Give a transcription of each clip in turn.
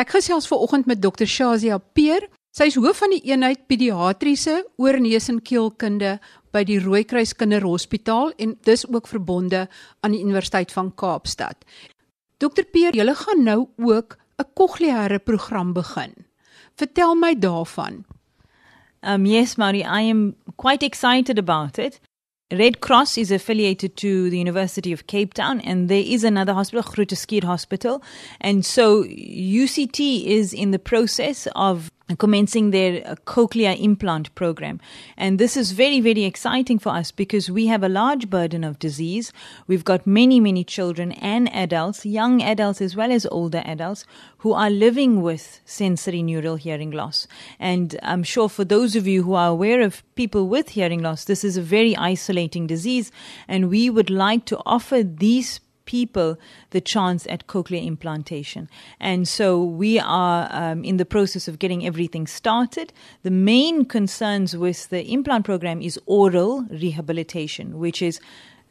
Ek gesels ver oggend met Dr. Shazia Peer. Sy is hoof van die eenheid pediatriese oorneus en keelkunde by die Rooikruis Kinderhospitaal en dis ook verbonde aan die Universiteit van Kaapstad. Dr. Peer, julle gaan nou ook 'n kokleaire program begin. Vertel my daarvan. Um, yes, Marie, I am quite excited about it. Red Cross is affiliated to the University of Cape Town, and there is another hospital, Groote Hospital. And so UCT is in the process of commencing their uh, cochlear implant program. And this is very, very exciting for us because we have a large burden of disease. We've got many, many children and adults, young adults as well as older adults, who are living with sensory neural hearing loss. And I'm sure for those of you who are aware of people with hearing loss, this is a very isolating disease. And we would like to offer these people the chance at cochlear implantation. And so we are um, in the process of getting everything started. The main concerns with the implant program is oral rehabilitation, which is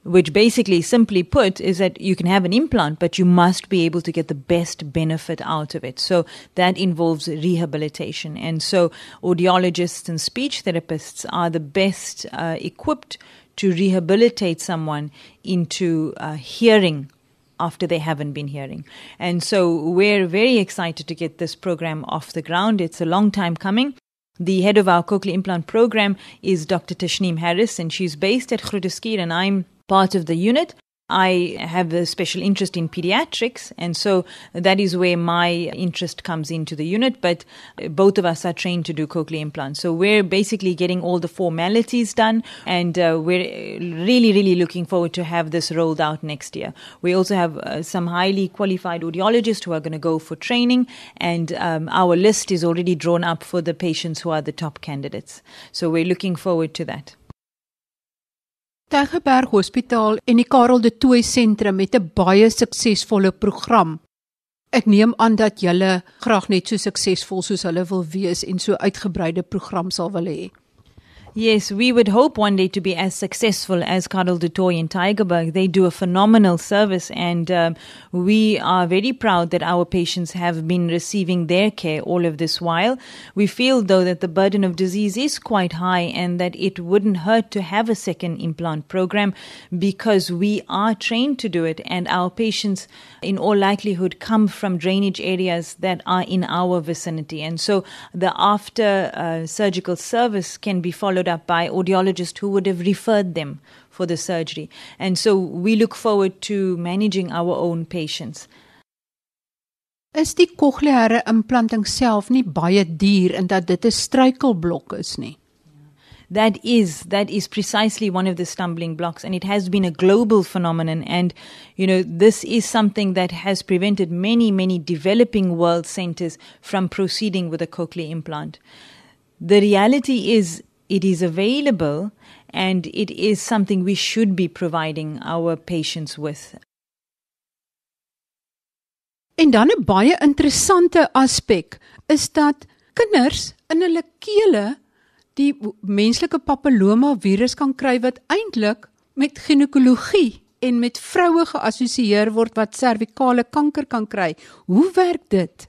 which basically, simply put, is that you can have an implant, but you must be able to get the best benefit out of it. So that involves rehabilitation. And so audiologists and speech therapists are the best uh, equipped to rehabilitate someone into uh, hearing after they haven't been hearing. And so we're very excited to get this program off the ground. It's a long time coming. The head of our cochlear implant program is Dr. Tashneem Harris, and she's based at Schuur, and I'm part of the unit. I have a special interest in pediatrics, and so that is where my interest comes into the unit. But both of us are trained to do cochlear implants. So we're basically getting all the formalities done, and uh, we're really, really looking forward to have this rolled out next year. We also have uh, some highly qualified audiologists who are going to go for training, and um, our list is already drawn up for the patients who are the top candidates. So we're looking forward to that. Tygerberg Hospitaal en die Karel de Tooy Sentrum het 'n baie suksesvolle program. Ek neem aan dat julle graag net so suksesvol soos hulle wil wees en so uitgebreide program sal wil hê. Yes, we would hope one day to be as successful as Karel de Toy in Tigerberg. They do a phenomenal service, and um, we are very proud that our patients have been receiving their care all of this while. We feel, though, that the burden of disease is quite high and that it wouldn't hurt to have a second implant program because we are trained to do it, and our patients, in all likelihood, come from drainage areas that are in our vicinity. And so the after uh, surgical service can be followed up by audiologists who would have referred them for the surgery. And so we look forward to managing our own patients. Is die kokleaire implanting self nie baie duur en dat dit 'n struikelblok is nie? that is that is precisely one of the stumbling blocks and it has been a global phenomenon and you know this is something that has prevented many many developing world centers from proceeding with a cochlear implant the reality is it is available and it is something we should be providing our patients with. En dan 'n baie interessante aspek is dat kinders in hulle kele die menslike papilloma virus kan kry wat eintlik met ginekologie en met vroue geassosieer word wat servikale kanker kan kry. Hoe werk dit?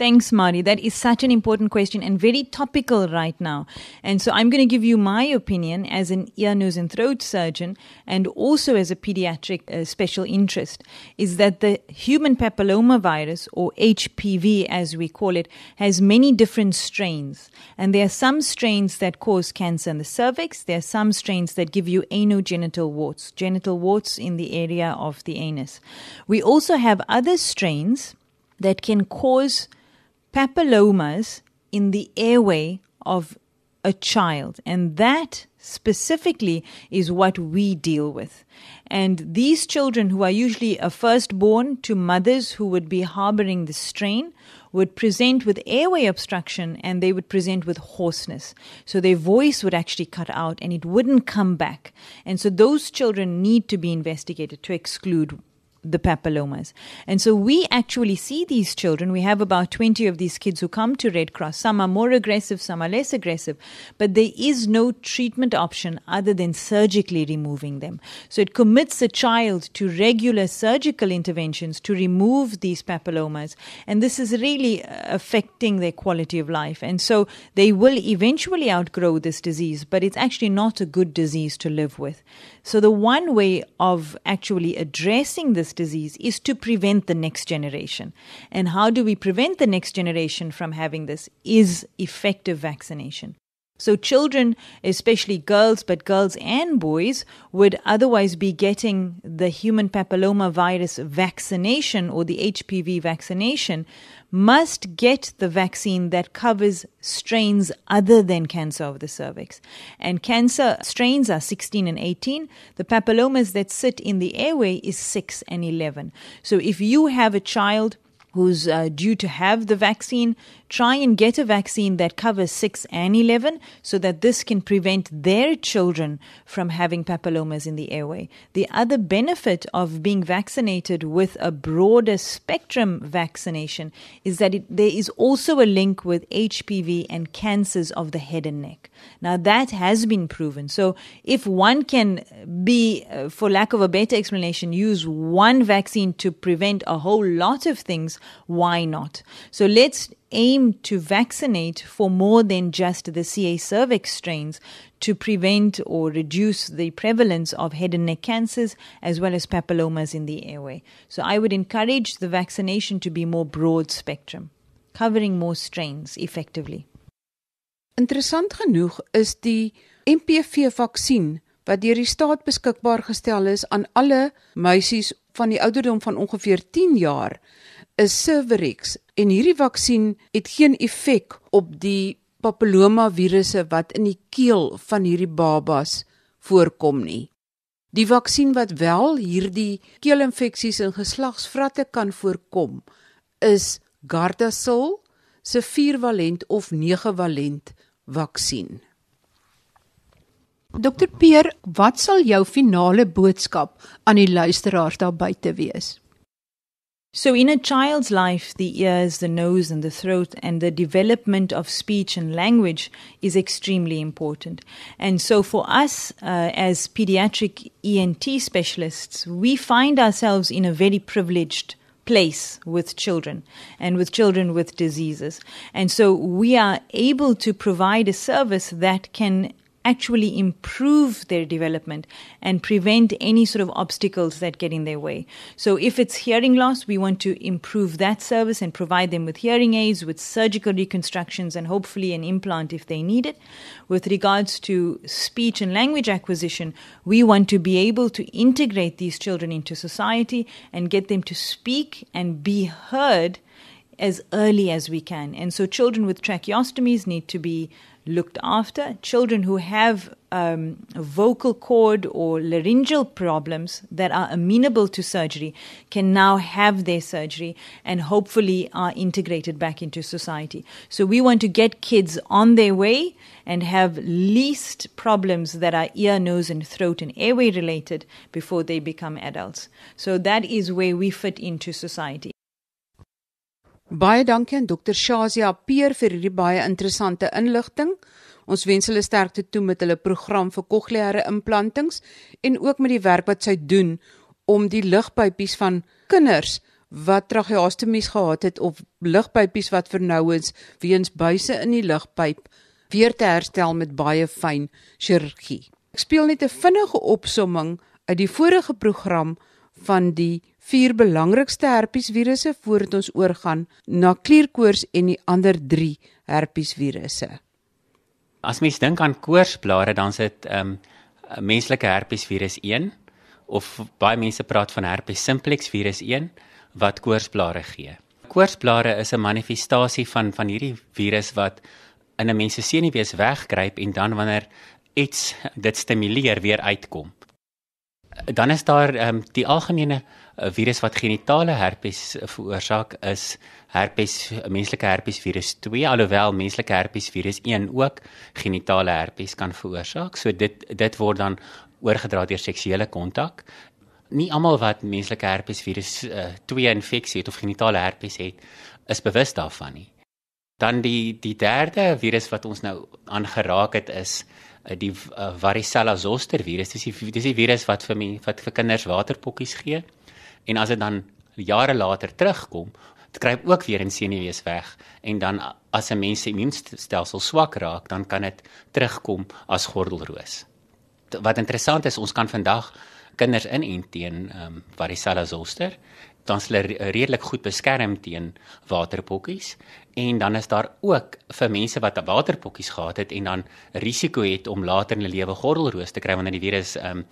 Thanks, Mari. That is such an important question and very topical right now. And so I'm going to give you my opinion as an ear, nose, and throat surgeon and also as a pediatric uh, special interest is that the human papillomavirus, or HPV as we call it, has many different strains. And there are some strains that cause cancer in the cervix, there are some strains that give you anogenital warts, genital warts in the area of the anus. We also have other strains that can cause papillomas in the airway of a child. And that specifically is what we deal with. And these children, who are usually a firstborn to mothers who would be harboring the strain, would present with airway obstruction and they would present with hoarseness. So their voice would actually cut out and it wouldn't come back. And so those children need to be investigated to exclude the papillomas. And so we actually see these children. We have about 20 of these kids who come to Red Cross. Some are more aggressive, some are less aggressive, but there is no treatment option other than surgically removing them. So it commits a child to regular surgical interventions to remove these papillomas. And this is really uh, affecting their quality of life. And so they will eventually outgrow this disease, but it's actually not a good disease to live with. So the one way of actually addressing this disease is to prevent the next generation. And how do we prevent the next generation from having this? Is effective vaccination. So, children, especially girls, but girls and boys, would otherwise be getting the human papilloma virus vaccination or the HPV vaccination, must get the vaccine that covers strains other than cancer of the cervix. And cancer strains are 16 and 18. The papillomas that sit in the airway is 6 and 11. So, if you have a child who's uh, due to have the vaccine, try and get a vaccine that covers 6 and 11 so that this can prevent their children from having papillomas in the airway. The other benefit of being vaccinated with a broader spectrum vaccination is that it, there is also a link with HPV and cancers of the head and neck. Now, that has been proven. So, if one can be, uh, for lack of a better explanation, use one vaccine to prevent a whole lot of things, why not? So, let's aim to vaccinate for more than just the CA cervix strains to prevent or reduce the prevalence of head and neck cancers as well as papillomas in the airway. So, I would encourage the vaccination to be more broad spectrum, covering more strains effectively. Interessant genoeg is die MPV-vaksin wat deur die staat beskikbaar gestel is aan alle meisies van die ouderdom van ongeveer 10 jaar is Cervarix en hierdie vaksin het geen effek op die papillomavirusse wat in die keel van hierdie babas voorkom nie. Die vaksin wat wel hierdie keelinfeksies en geslagsvratte kan voorkom is Gardasil se 4-valent of 9-valent vaksin. Dokter Peer, wat sal jou finale boodskap aan die luisteraars daar buite wees? So, in a child's life, the ears, the nose, and the throat, and the development of speech and language is extremely important. And so, for us uh, as pediatric ENT specialists, we find ourselves in a very privileged place with children and with children with diseases. And so we are able to provide a service that can actually improve their development and prevent any sort of obstacles that get in their way. So, if it's hearing loss, we want to improve that service and provide them with hearing aids, with surgical reconstructions, and hopefully an implant if they need it. With regards to speech and language acquisition, we want to be able to integrate these children into society and get them to speak and be heard as early as we can. And so, children with tracheostomies need to be looked after. Children who have um, vocal cord or laryngeal problems that are amenable to surgery can now have their surgery and hopefully are integrated back into society. So we want to get kids on their way and have least problems that are ear, nose, and throat and airway related before they become adults. So that is where we fit into society. Baie dankie aan Dr. Shazia Peer vir hierdie baie interessante inligting. Ons wens hulle sterkte toe met hulle program vir kokleaire implantings en ook met die werk wat sy doen om die lugpypies van kinders wat tracheostomies gehad het of lugpypies wat vernou is weens buise in die lugpyp weer te herstel met baie fyn chirurgie. Ek speel net 'n vinnige opsomming uit die vorige program van die vier belangrikste herpesvirusse voordat ons oorgaan na klierkoors en die ander 3 herpesvirusse. As mens dink aan koorsblare, dan is dit ehm um, menslike herpesvirus 1 of baie mense praat van herpes simplex virus 1 wat koorsblare gee. Koorsblare is 'n manifestasie van van hierdie virus wat in 'n mens se senuwees weggryp en dan wanneer iets dit stimuleer weer uitkom. Dan is daar ehm um, die algemene 'n virus wat genitale herpes veroorsaak is herpes menslike herpes virus 2 alhoewel menslike herpes virus 1 ook genitale herpes kan veroorsaak. So dit dit word dan oorgedra deur seksuele kontak. Nie almal wat menslike herpesvirus 2 uh, infeksie het of genitale herpes het, is bewus daarvan nie. Dan die die derde virus wat ons nou aangeraak het is die uh, varicella zoster virus. Dis die dis die virus wat vir my wat vir kinders waterpokkies gee. En as dit dan jare later terugkom, kruip ook weer in senuwees weg en dan as 'n mens se immuunstelsel swak raak, dan kan dit terugkom as gordelroos. Wat interessant is, ons kan vandag kinders inent teen ehm um, varicella zoster dan is hulle redelik goed beskerm teen waterpokkies en dan is daar ook vir mense wat waterpokkies gehad het en dan risiko het om later in hulle lewe gordelroos te kry wanneer die virus um,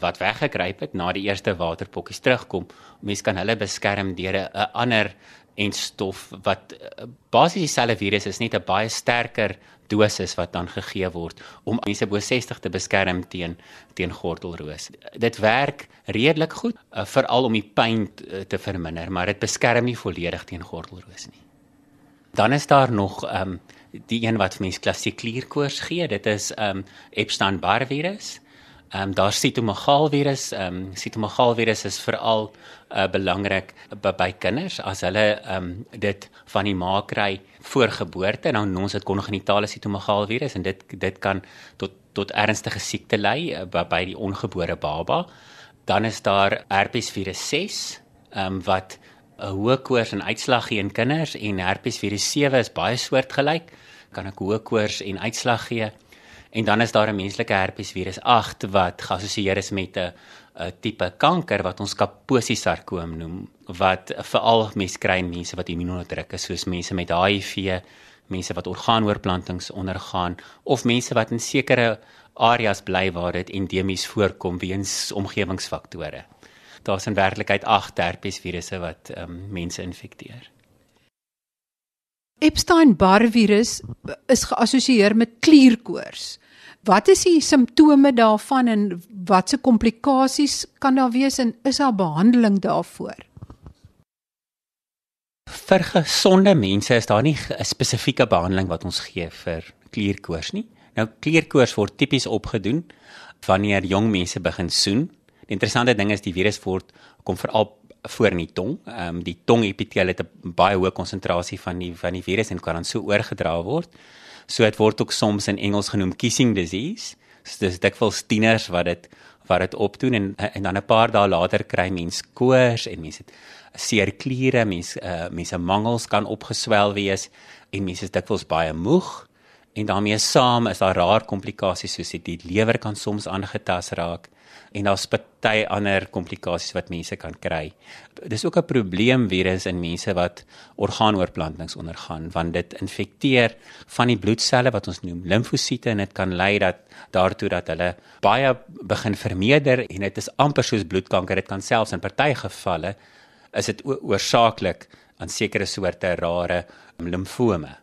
wat weggekruip het na die eerste waterpokkies terugkom. Mense kan hulle beskerm deur 'n ander en stof wat uh, basies dieselfde virus is net 'n baie sterker dosis wat dan gegee word om mense bo 60 te beskerm teen teen gordelroos. Dit werk redelik goed uh, veral om die pyn uh, te verminder, maar dit beskerm nie volledig teen gordelroos nie. Dan is daar nog ehm um, die een wat mense klassiek klierkoors gee, dit is ehm um, Epstein-Barr virus. Ehm um, daar sitomegaal virus, ehm um, sitomegaal virus is veral uh, belangrik by, by kinders as hulle ehm um, dit van die ma kry voor geboorte, dan ons dit kongenitale sitomegaal virus en dit dit kan tot tot ernstige siekte lei uh, by, by die ongebore baba. Dan is daar herpes virus 6, ehm um, wat 'n hoë koors en uitslag gee in kinders en herpes virus 7 is baie soortgelyk, kan 'n hoë koors en uitslag gee. En dan is daar 'n menslike herpesvirus 8 wat geassosieer is met 'n 'n tipe kanker wat ons kaposiesarkoom noem wat veral mense kry in mense wat immuunonderdruk is soos mense met HIV, mense wat orgaanoorplantings ondergaan of mense wat in sekere areas bly waar dit endemies voorkom weens omgewingsfaktore. Daar's in werklikheid 8 herpesvirusse wat um, mense infekteer. Epstein-Barr virus is geassosieer met klierkoors. Wat is die simptome daarvan en watse komplikasies kan daar wees en is daar behandeling daarvoor? Vir gesonde mense is daar nie 'n spesifieke behandeling wat ons gee vir klierkoors nie. Nou klierkoors word tipies opgedoen wanneer jong mense begin soen. Die interessante ding is die virus word kom veral voor in die tong. Ehm um, die tongepiteel het 'n baie hoë konsentrasie van die van die virus en kan dan so oorgedra word. So dit word ook soms in Engels genoem kissing disease. So dis dikwels tieners wat dit wat dit opdoen en en dan 'n paar dae later kry mens koors en mense seer kliere, mense uh, mense mangels kan opgeswel wees en mense is dikwels baie moeg en daarmee saam is daar raar komplikasies soos die lewer kan soms aangetast raak en daar's party ander komplikasies wat mense kan kry. Dis ook 'n probleem virus in mense wat orgaanoorplantings ondergaan want dit infekteer van die bloedselle wat ons noem limfosiete en dit kan lei dat daartoe dat hulle baie begin vermeerder en dit is amper soos bloedkanker. Dit kan selfs in party gevalle is dit oorsaaklik aan sekere soorte rare limfome.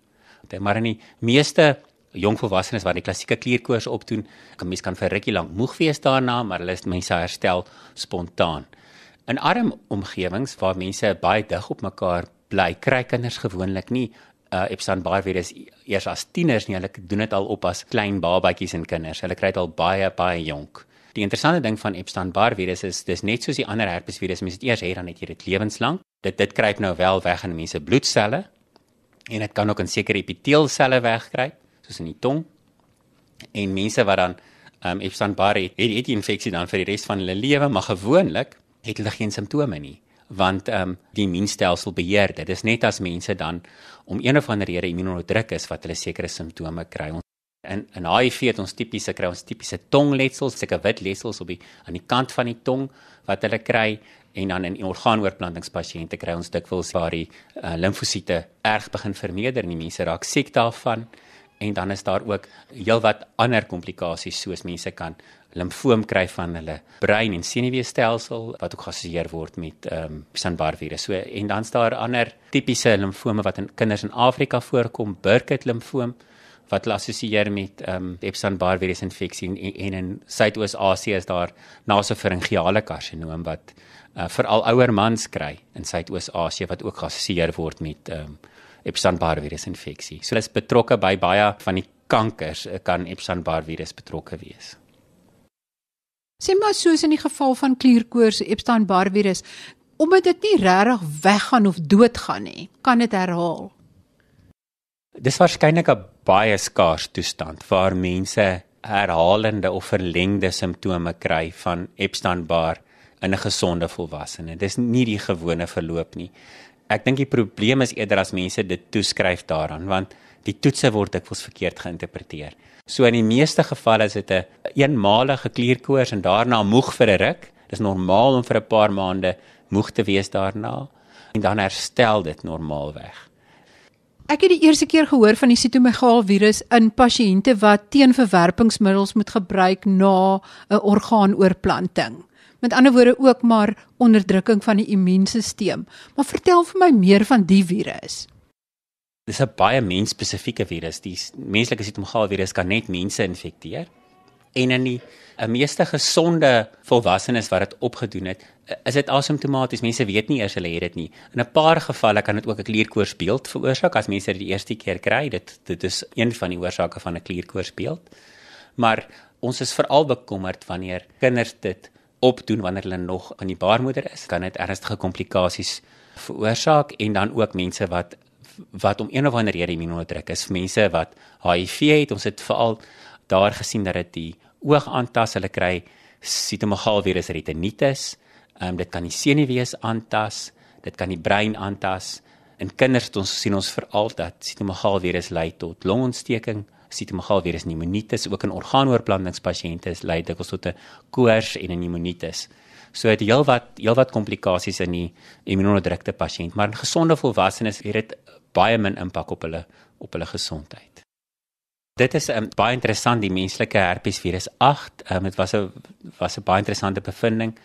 Maar in die meeste jong volwassenes wat die klassieke klierkoors opdoen, kan mens kan vir rukkie lank moeg wees daarna, maar hulle is mense herstel spontaan. In arm omgewings waar mense baie dig op mekaar bly, kry kinders gewoonlik nie uh, Epstein-Barr virus eers as tieners nie, hulle doen dit al op as klein babatjies en kinders. Hulle kry dit al baie baie jonk. Die interessante ding van Epstein-Barr virus is dis net soos die ander herpesvirus, mense dit eers het dan het jy dit lewenslank. Dit dit kruip nou wel weg in mense bloedselle en dit kan ook in sekere epiteelselle wegkruip soos in die tong. En mense wat dan ehm um, Epstein-Barr het, het, die infeksie dan vir die res van hulle lewe, maar gewoonlik het hulle geen simptome nie want ehm um, die immuunstelsel beheer dit. Dit is net as mense dan om een of ander rede immuunonderdruk is wat hulle sekere simptome kry. En in HIV het ons tipiese kry ons tipiese tongletsels, seker wit letsels op die aan die kant van die tong wat hulle kry en dan in orgaanoorplantingspasiënte kry ons dikwels waar die uh, limfosiete erg begin vermeerder en die mense raak siek daarvan en dan is daar ook heelwat ander komplikasies soos mense kan limfoom kry van hulle brein en senuweestelsel wat ook geassosieer word met ehm um, Epstein-Barr virus. So en dan is daar ander tipiese limfome wat in kinders in Afrika voorkom, Burkitt limfoom wat hulle assosieer met ehm um, Epstein-Barr virus infeksie en, en in Suidoos-Asië is daar nasopharyngeale karsinoom wat uh, veral ouer mans kry in Suidoos-Asië wat ook geassosieer word met ehm um, Epstein-Barr virus infeksie. So hulle is betrokke by baie van die kankers kan Epstein-Barr virus betrokke wees. Sê maar soos in die geval van klierkoors, Epstein-Barr virus, omdat dit nie regtig weggaan of doodgaan nie, kan dit herhaal. Dis waarskynlik 'n baie skaars toestand waar mense herhalende of verlengde simptome kry van Epstein-Barr in 'n gesonde volwassene. Dis nie die gewone verloop nie. Ek dink die probleem is eerder as mense dit toeskryf daaraan want die toetse word dikwels verkeerd geïnterpreteer. So in die meeste gevalle is dit 'n eenmalige klierkoors en daarna moeg vir 'n ruk. Dis normaal om vir 'n paar maande moeg te wees daarna en dan herstel dit normaalweg. Ek het die eerste keer gehoor van die sitomegaal virus in pasiënte wat teenverwerpingsmiddels moet gebruik na 'n orgaanoorplanting. Met ander woorde ook maar onderdrukking van die immuunstelsel. Maar vertel vir my meer van die virus. Dis 'n baie mensspesifieke virus. Die menslike sitomegaal virus kan net mense infekteer. En in die 'n meeste gesonde volwassenes wat dit opgedoen het, is dit asymptomaties. Mense weet nie eers hulle het dit nie. In 'n paar gevalle kan dit ook 'n klierkoorsbeeld veroorsaak as mense dit die eerste keer kry. Dit dit is een van die oorsake van 'n klierkoorsbeeld. Maar ons is veral bekommerd wanneer kinders dit opdoen wanneer hulle nog in die baarmoeder is. Kan dit ernstige komplikasies veroorsaak en dan ook mense wat wat om een of ander rede immuunonderdruk is. Mense wat HIV het, ons het veral daar gesien dat dit die oog aantas, hulle kry sitomegaal-virus retinitis. Ehm um, dit kan die senuwees aantas, dit kan die brein aantas. In kinders het ons sien ons veral dat sitomegaal-virus lei tot longontsteking, sitomegaal-virus pneumonitis, ook in orgaanoorplantingspasiënte lei dit tot 'n koors en 'n pneumonitis. So dit heelwat heelwat komplikasies in die immuunonderdrukte pasiënt, maar in gesonde volwassenes het dit baie min impak op hulle op hulle gesondheid. Dit is um, baie interessant die menslike herpesvirus 8. Um, dit was 'n was 'n baie interessante bevinding.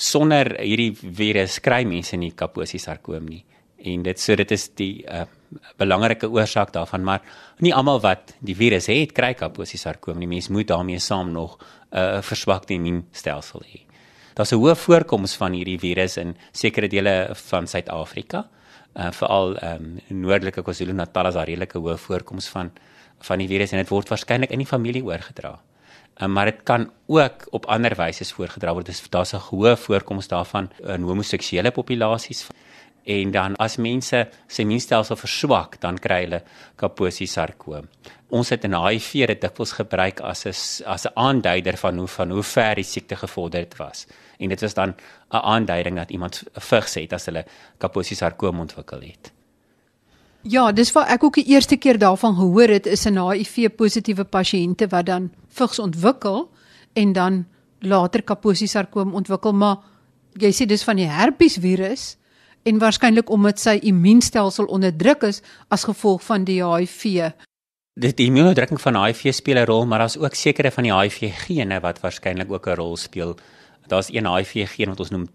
Sonder hierdie virus kry mense nie Kaposi sarkoom nie. En dit so dit is die uh, belangrike oorsaak daarvan, maar nie almal wat die virus het kry Kaposi sarkoom nie. Mense moet daarmee saam nog 'n uh, verswakte immuunstelsel hê. Daar's 'n hoë voorkoms van hierdie virus in sekere dele van Suid-Afrika. Uh, veral um, noordelike KwaZulu-Natal is daar redelike hoë voorkoms van van die virus en dit word waarskynlik in die familie oorgedra. Um, maar dit kan ook op ander wyse voorgedra word. Dis daar's 'n hoë voorkoms daarvan in homoseksuele populasies. En dan as mense se immuunstelsel verswak, dan kry hulle Kaposi sarkoom. Ons het in HIV dit dikwels gebruik as 'n as 'n aanduider van hoe van hoe ver die siekte gevorder het was. En dit was dan 'n aanduiding dat iemand vigs het as hulle Kaposi sarkoom ontwikkel het. Ja, dis wat ek ook die eerste keer daarvan gehoor het is 'n HIV positiewe pasiënte wat dan vigs ontwikkel en dan later Kaposi sarkoom ontwikkel, maar jy sê dis van die herpes virus en waarskynlik omdat sy immuunstelsel onderdruk is as gevolg van die HIV. Dit die immuunonderdrukking van HIV speel 'n rol, maar daar's ook sekere van die HIV gene wat waarskynlik ook 'n rol speel. Daar's een HIV geen wat ons noem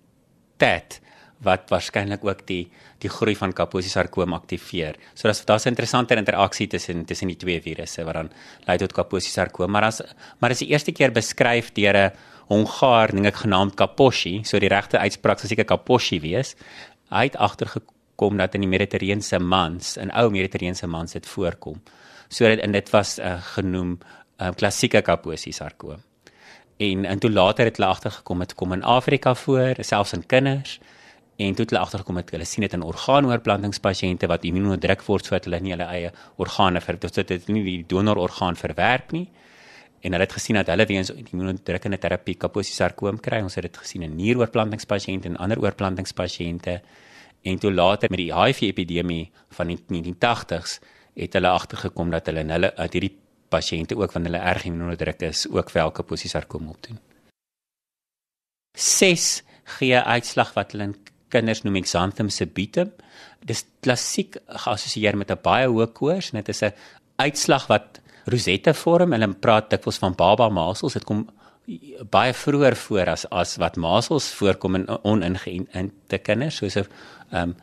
TET wat waarskynlik ook die die groei van Kaposi sarkoom aktiveer. So daar's daar's 'n interessante interaksie tussen tussen die twee virusse wat dan lei tot Kaposi sarkoom, maar as maar is die eerste keer beskryf deur 'n Hongaar ding ek genaamd Kaposi, so die regte uitspraak sou seker Kaposi wees. Hy het agtergekom dat in die Mediterrane mans, in ou Mediterrane mans dit voorkom. So dit en dit was uh, genoem uh, klassieke Kaposi sarkoom. En en toe later het hulle agtergekom dit kom in Afrika voor, selfs in kinders en toe het hulle agtergekom het hulle sien dit in orgaanoorplantingspasiënte wat immuunonderdruk word sodat hulle nie hulle eie organe vir dit dit nie die donororgaan verwerk nie en hulle het gesien dat hulle weens immuunonderdrukkende terapie kaposiesarkoom kry ons het dit gesien in nieroorplantingspasiënte en ander oorplantingspasiënte en toe later met die HIV epidemie van die 1980s het hulle agtergekom dat hulle in hulle uit hierdie pasiënte ook wanneer hulle erg immuunonderdruk is ook wel kaposiesarkoom opdoen 6 gee uitslag wat hulle in kinders noem exanthem sebitum. Dis klassiek geassosieer met 'n baie hoë koors en dit is 'n uitslag wat rosette vorm. Hulle praat dikwels van baba masels. Dit kom baie vroeër voor as as wat masels voorkom in oningeënte kinders, soos 'n ehm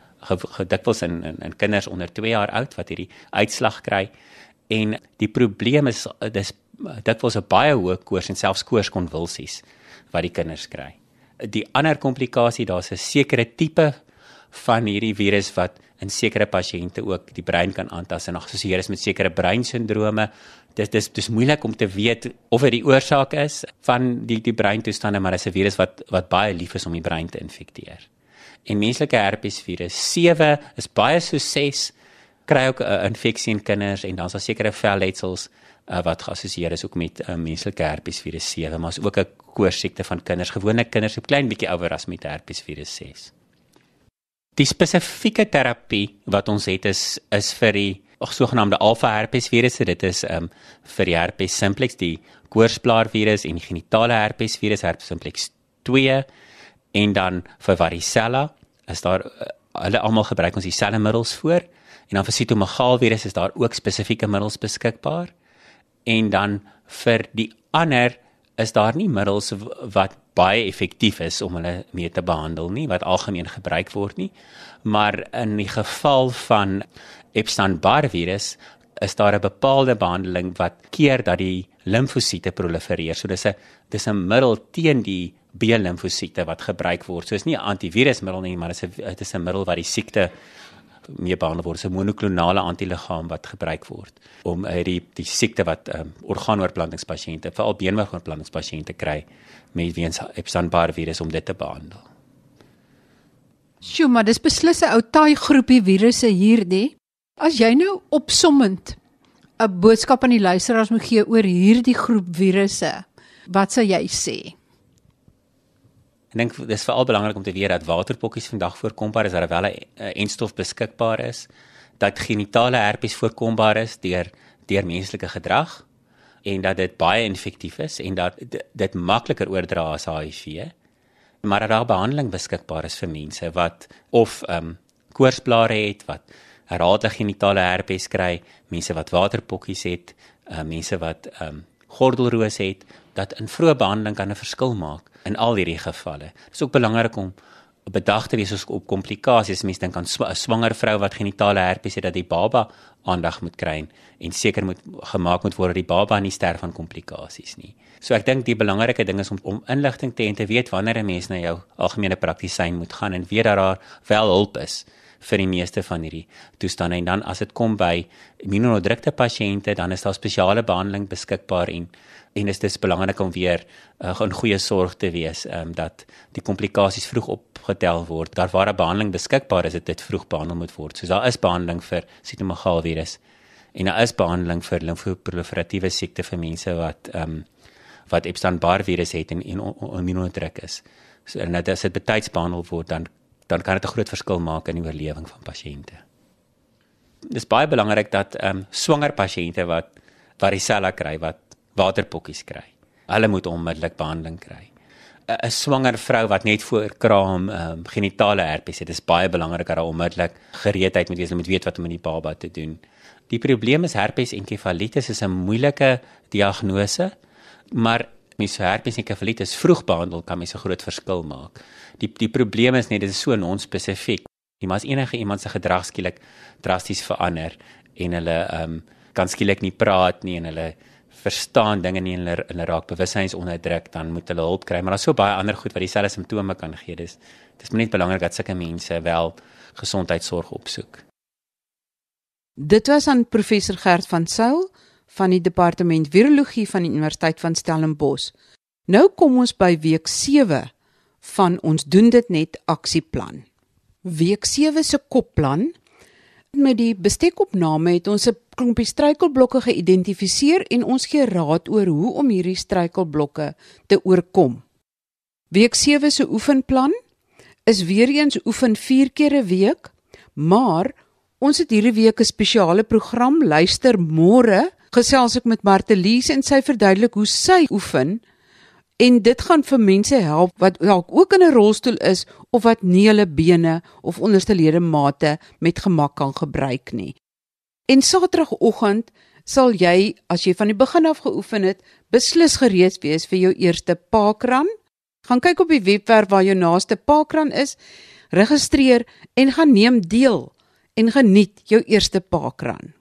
gedikwels in, in in kinders onder 2 jaar oud wat hierdie uitslag kry. En die probleem is dis dikwels 'n baie hoë koors en selfs koorskonvulsies wat die kinders kry die ander komplikasie daar's 'n sekere tipe van hierdie virus wat in sekere pasiënte ook die brein kan aantas en geassosieer is met sekere breinsindrome. Dit dis dis moeilik om te weet of dit die oorsaak is van die die breintoestande, maar dit is 'n virus wat wat baie lief is om die brein te infekteer. En menslike herpesvirus 7 is baie so 6 kry ook 'n uh, infeksie in kinders en dan is daar sekere velletsels uh, wat geassosieer is ook met uh, menslike herpesvirus 7, maar is ook 'n koorsiekte van kinders, gewone kinders, 'n klein bietjie ouer as met herpesvirus 6. Die spesifieke terapie wat ons het is is vir die sogenaamde alfa herpes virusse. Dit is ehm um, vir die herpes simplex, die koorsblaar virus en die genitale herpes virus, herpes simplex 2 en dan vir varicella is daar uh, hulle almal gebruik ons dieselfde middels voor. En dan vir sitomagaal virus is daar ook spesifieke middels beskikbaar. En dan vir die ander is daar nie middels wat baie effektief is om hulle mee te behandel nie wat algemeen gebruik word nie. Maar in die geval van Epstein-Barr virus is daar 'n bepaalde behandeling wat keer dat die limfosiete prolifereer. So dis 'n dis 'n middel teen die B-limfosiete wat gebruik word. So is nie 'n antivirusmiddel nie maar dit is 'n dit is 'n middel wat die siekte mee behandel word. 'n monoklonale antiliggaam wat gebruik word om uh, die siekte wat um, orgaanoorplantingspasiënte, veral beenmergoorplantingspasiënte kry met weens Epstein-Barr virus om dit te behandel. Sjoe, maar dis beslis 'n ou taai groepie virusse hierdie. As jy nou opsommend 'n boodskap aan die luisteraars moet gee oor hierdie groep virusse, wat sou jy sê? Ek dink dis veral belangrik om te weet dat waterpokkies vandag voorkombaar is, dat daar wel 'n enstof beskikbaar is, dat genitale herpes voorkombaar is deur deur menslike gedrag en dat dit baie infektief is en dat dit makliker oordra as HIV. Maar dat daar behandeling beskikbaar is vir mense wat of ehm um, koorsblare het, wat herhaalde genitale herpes kry, mense wat waterpokkies het, uh, mense wat ehm um, gordelroos het, dat in vroeë behandeling kan 'n verskil maak in al hierdie gevalle. Dit is ook belangrik om bedag te wees op komplikasies. Mense dink aan 'n swanger vrou wat genitale herpes het dat die baba aandag moet kry en seker moet gemaak moet word dat die baba nie sterf van komplikasies nie. So ek dink die belangrike ding is om om inligting te hê en te weet wanneer 'n mens na jou algemene praktisyn moet gaan en weet dat daar wel hulp is vir die meeste van hierdie toestande en dan as dit kom by immunodrukte pasiënte dan is daar spesiale behandeling beskikbaar en en dit is belangrik om weer uh, in goeie sorg te wees um, dat die komplikasies vroeg opgetel word. Daar waar 'n behandeling beskikbaar is, dit dit vroeg behandel moet word. So daar is behandeling vir sitomagaal virus en daar is behandeling vir limfoproliferatiewe siekte vir mense wat ehm um, wat Epstein-Barr virus het en en immunodruk is. So en dat as dit betyds behandel word dan dan kan dit 'n groot verskil maak in die oorlewing van pasiënte. Dit is baie belangrik dat ehm um, swanger pasiënte wat varicella kry wat waterpokkies kry. Hulle moet onmiddellik behandeling kry. 'n Swanger vrou wat net voor kraam um, genitale herpes het, is baie belangrik dat haar onmiddellik gereedheid moet wees om te weet wat om met die baba te doen. Die probleem is herpes enkefalitis is 'n moeilike diagnose, maar mens herpes enkefalitis vroeg behandel kan mens 'n groot verskil maak. Die die probleem is net dit is so non-spesifiek. Jy mas enige iemand se gedrag skielik drasties verander en hulle ehm um, kan skielik nie praat nie en hulle verstaan dinge nie en hulle, hulle raak bewussynsonderdruk, dan moet hulle hulp kry. Maar daar's so baie ander goed wat dieselfde simptome kan gee. Dis dis net belangrik dat sulke mense wel gesondheidsorg opsoek. Dit was aan professor Gert van Sail van die departement virologie van die Universiteit van Stellenbosch. Nou kom ons by week 7 van ons doen dit net aksieplan. Week 7 se kopplan met die bestekopname het ons 'n klompie struikelblokke geïdentifiseer en ons gee raad oor hoe om hierdie struikelblokke te oorkom. Week 7 se oefenplan is weer eens oefen 4 keer 'n week, maar ons het hierdie week 'n spesiale program luister môre gesels ek met Martelies en sy verduidelik hoe sy oefen en dit gaan vir mense help wat dalk ook in 'n rolstoel is of wat nie hulle bene of onderste ledemate met gemak kan gebruik nie. En Saterdagoggend sal jy, as jy van die begin af geoefen het, beslis gereed wees vir jou eerste parkrun. Gaan kyk op die webwerf waar jou naaste parkrun is, registreer en gaan neem deel en geniet jou eerste parkrun.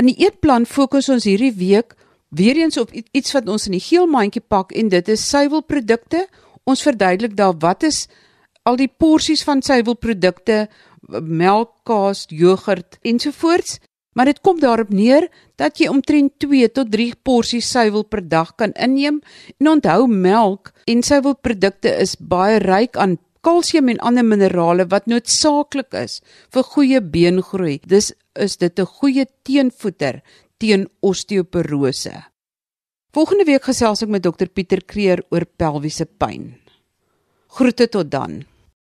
In die eetplan fokus ons hierdie week weer eens op iets wat ons in die geel mandjie pak en dit is suiwelprodukte. Ons verduidelik daar wat is al die porsies van suiwelprodukte, melk, kaas, jogurt ensovoorts, maar dit kom daarop neer dat jy omtrent 2 tot 3 porsies suiwel per dag kan inneem. En onthou melk en suiwelprodukte is baie ryk aan kalsium en ander minerale wat noodsaaklik is vir goeie beengroei. Dis is dit 'n goeie teenvoeter teen osteoporose. Volgende week gesels ek met dokter Pieter Kreer oor pelviese pyn. Groete tot dan.